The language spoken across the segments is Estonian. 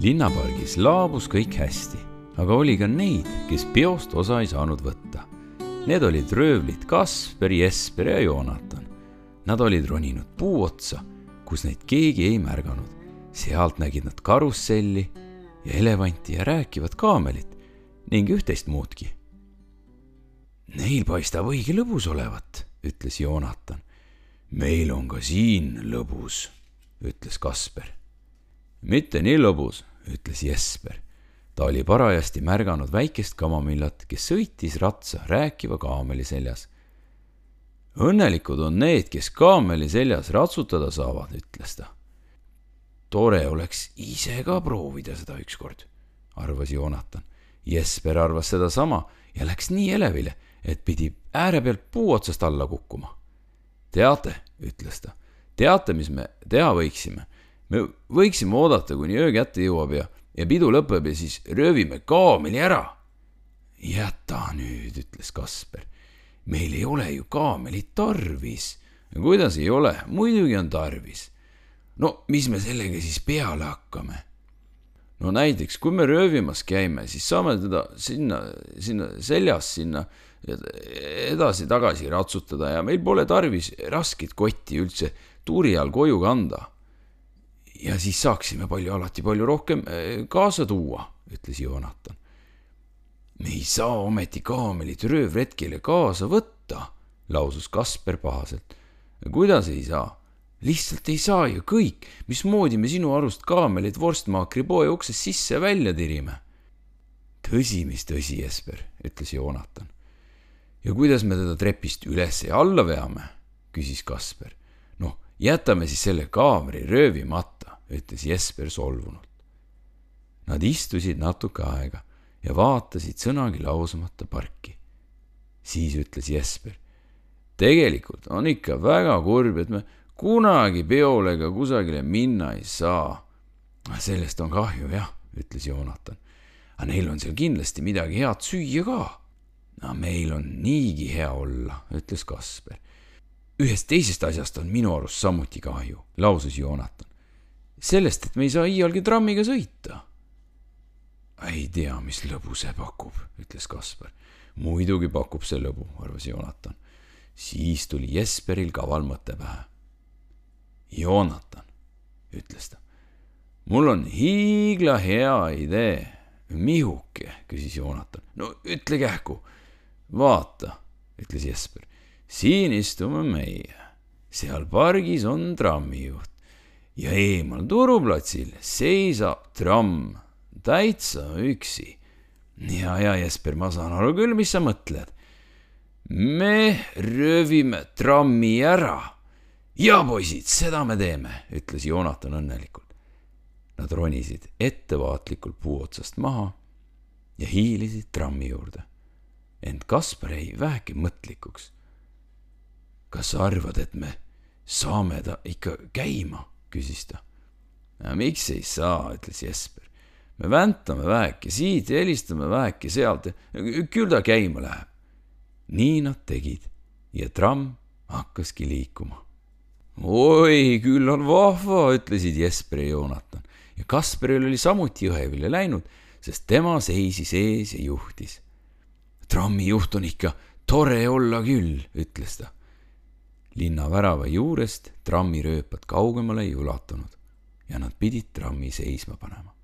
linnapargis laabus kõik hästi, aga oli ka neid, kes peost osa ei saanud võtta. Need olid röövlid Kasper, Jesper ja Joonatan. Nad olid roninud puu otsa, kus neid keegi ei märganud. sealt nägid nad karusselli ja elevanti ja rääkivat kaamelit ning üht-teist muudki. Neil paistab õige lõbus olevat, ütles Joonatan. meil on ka siin lõbus, ütles Kasper. mitte nii lõbus, ütles Jesper. ta oli parajasti märganud väikest kamamillat, kes sõitis ratsa rääkiva kaameli seljas. õnnelikud on need, kes kaameli seljas ratsutada saavad, ütles ta. tore oleks ise ka proovida seda ükskord, arvas Joonatan. Jesper arvas sedasama ja läks nii elevile, et pidi ääre pealt puu otsast alla kukkuma. teate, ütles ta, teate, mis me teha võiksime? Me võiksime oodata, kuni öö kätte jõuab ja, ja pidu lõpeb ja siis röövime kaameli ära. jäta nüüd, ütles Kasper. meil ei ole ju kaamelit tarvis. kuidas ei ole, muidugi on tarvis. no mis me sellega siis peale hakkame? no näiteks, kui me röövimas käime, siis saame teda sinna, sinna seljas sinna edasi-tagasi ratsutada ja meil pole tarvis rasket kotti üldse tuuri all koju kanda ja siis saaksime palju, alati palju rohkem eh, kaasa tuua, ütles Joonatan. me ei saa ometi kaamelit röövretkile kaasa võtta, lausus Kasper pahaselt. kuidas ei saa? lihtsalt ei saa ju kõik, mismoodi me sinu arust kaamelit vorstmaakri poe uksest sisse-välja tirime? tõsi, mis tõsi, Jesper, ütles Joonatan. ja kuidas me teda trepist üles ja alla veame? küsis Kasper. noh, jätame siis selle kaameri röövimata ütles Jesper solvunult. Nad istusid natuke aega ja vaatasid sõnagi lausamata parki. siis ütles Jesper. tegelikult on ikka väga kurb, et me kunagi peole ega kusagile minna ei saa. sellest on kahju jah, ütles Joonatan. aga neil on seal kindlasti midagi head süüa ka. no meil on niigi hea olla, ütles Kasper. ühest teisest asjast on minu arust samuti kahju, lausus Joonatan sellest, et me ei saa iialgi trammiga sõita. ei tea, mis lõbu see pakub, ütles Kaspar. muidugi pakub see lõbu, arvas Joonatan. siis tuli Jesperil kaval mõte pähe. Joonatan, ütles ta, mul on hiigla hea idee. mihuke, küsis Joonatan. no ütle kähku. vaata, ütles Jesper, siin istume meie, seal pargis on trammijuht ja eemal turuplatsil seisab tramm täitsa üksi. ja, ja Jesper, ma saan aru küll, mis sa mõtled. me röövime trammi ära. ja poisid, seda me teeme, ütles Joonatan õnnelikult. Nad ronisid ettevaatlikult puu otsast maha ja hiilisid trammi juurde. ent Kaspar jäi väheke mõtlikuks. kas sa arvad, et me saame ta ikka käima? Küsis ta. miks ei saa, ütles Jesper. me väntame väheke siit ja helistame väheke sealt küll ta käima läheb. nii nad tegid ja tramm hakkaski liikuma. oi, küll on vahva, ütlesid Jesper ja Joonatan ja Kasperil oli samuti õhevile läinud, sest tema seisis ees ja juhtis. trammijuht on ikka tore olla küll, ütles ta linna värava juurest trammirööpad kaugemale ei ulatunud ja nad pidid trammi seisma panema.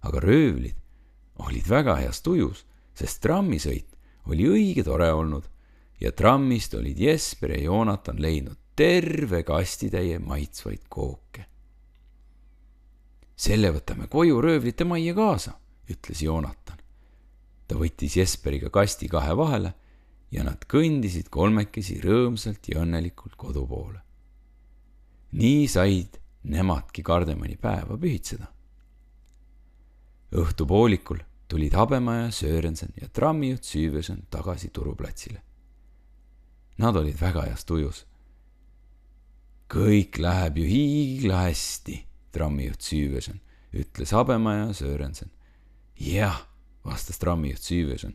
aga röövlid olid väga heas tujus, sest trammisõit oli õige tore olnud ja trammist olid Jesper ja Joonatan leidnud terve kastitäie maitsvaid kooke. selle võtame koju röövlite majja kaasa, ütles Joonatan. ta võttis Jesperiga kasti kahe vahele ja nad kõndisid kolmekesi rõõmsalt ja õnnelikult kodu poole. nii said nemadki Kardemani päeva pühitseda. õhtupoolikul tulid Habemaja, Sörensen ja trammijuht Süüverson tagasi turuplatsile. Nad olid väga heas tujus. kõik läheb ju hiigla hästi, trammijuht Süüverson, ütles Habemaja Sörensen. jah, vastas trammijuht Süüverson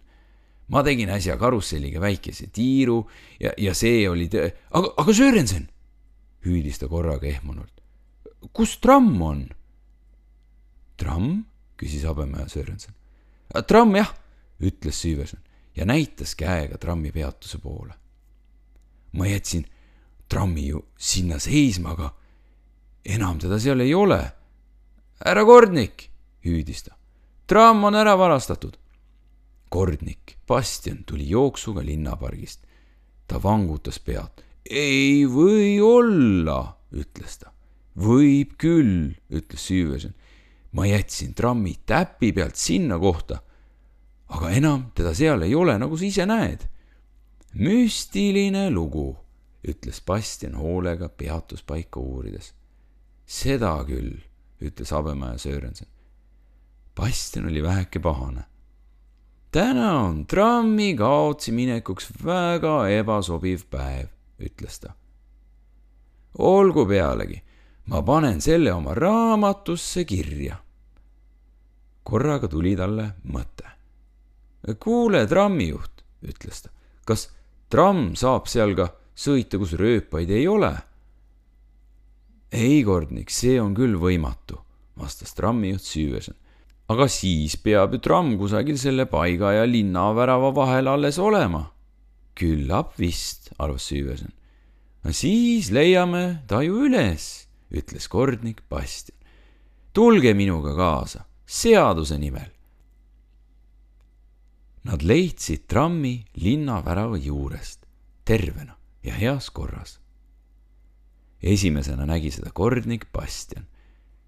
ma tegin äsja karusselliga väikese tiiru ja, ja see oli tõ-, aga, aga Sörensen, hüüdis ta korraga ehmunult. kus tramm on? tramm, küsis Habemäe Sörensen. tramm jah, ütles Süüverson ja näitas käega trammipeatuse poole. ma jätsin trammi ju sinna seisma, aga enam teda seal ei ole. härra Kordnik, hüüdis ta, tramm on ära varastatud. Kordnik, Bastian tuli jooksuga linnapargist. ta vangutas pead. ei või olla, ütles ta. võib küll, ütles Süüverson. ma jätsin trammi täpi pealt sinna kohta aga enam teda seal ei ole, nagu sa ise näed. müstiline lugu, ütles Bastian hoolega peatuspaika uurides. seda küll, ütles Habemäe Sörensen. Bastian oli väheke pahane. Täna on trammi kaotsi minekuks väga ebasobiv päev, ütles ta. olgu pealegi, ma panen selle oma raamatusse kirja. korraga tuli talle mõte kuule, trammijuht, ütles ta, kas tramm saab seal ka sõita, kus rööpaid ei ole? ei, Kordnik, see on küll võimatu, vastas trammijuht Süüvesen. Aga siis peab ju tramm kusagil selle paiga ja linnavärava vahel alles olema. küllap vist, arvas Süüvesen. no siis leiame ta ju üles, ütles kordnik Bastian. tulge minuga kaasa, seaduse nimel Nad leidsid trammi linnavärava juurest, tervena ja heas korras. esimesena nägi seda kordnik Bastian.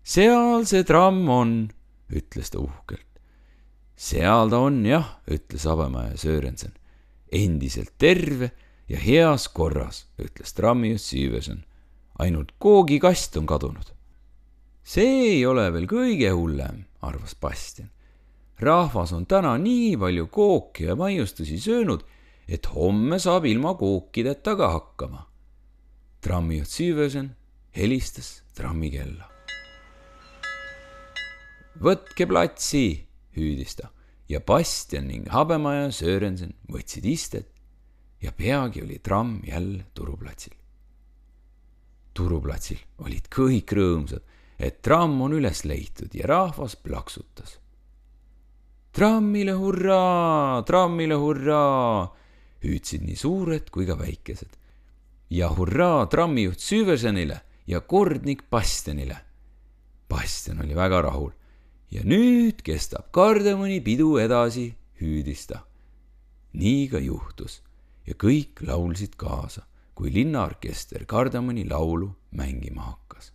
seal see tramm on, ütles ta uhkelt. seal ta on jah, ütles Habemäe Sörensen. endiselt terve ja heas korras, ütles trammijuht Süüverson. ainult koogikast on kadunud. see ei ole veel kõige hullem, arvas Bastian rahvas on täna nii palju kooki ja maiustusi söönud, et homme saab ilma kookideta ka hakkama. trammijuht Süüvösen helistas trammikella. Võtke platsi, hüüdis ta ja Bastian ning Habemaja Sörensen võtsid istet ja peagi oli tramm jälle turuplatsil. turuplatsil olid kõik rõõmsad, et tramm on üles leitud ja rahvas plaksutas trammile hurraa, trammile hurraa, hüüdsid nii suured kui ka väikesed. ja hurraa trammijuht Süvesenile ja kordnik Bastianile. Bastian oli väga rahul ja nüüd kestab Kardemoni pidu edasi, hüüdis ta. nii ka juhtus ja kõik laulsid kaasa, kui linnaorkester Kardemoni laulu mängima hakkas.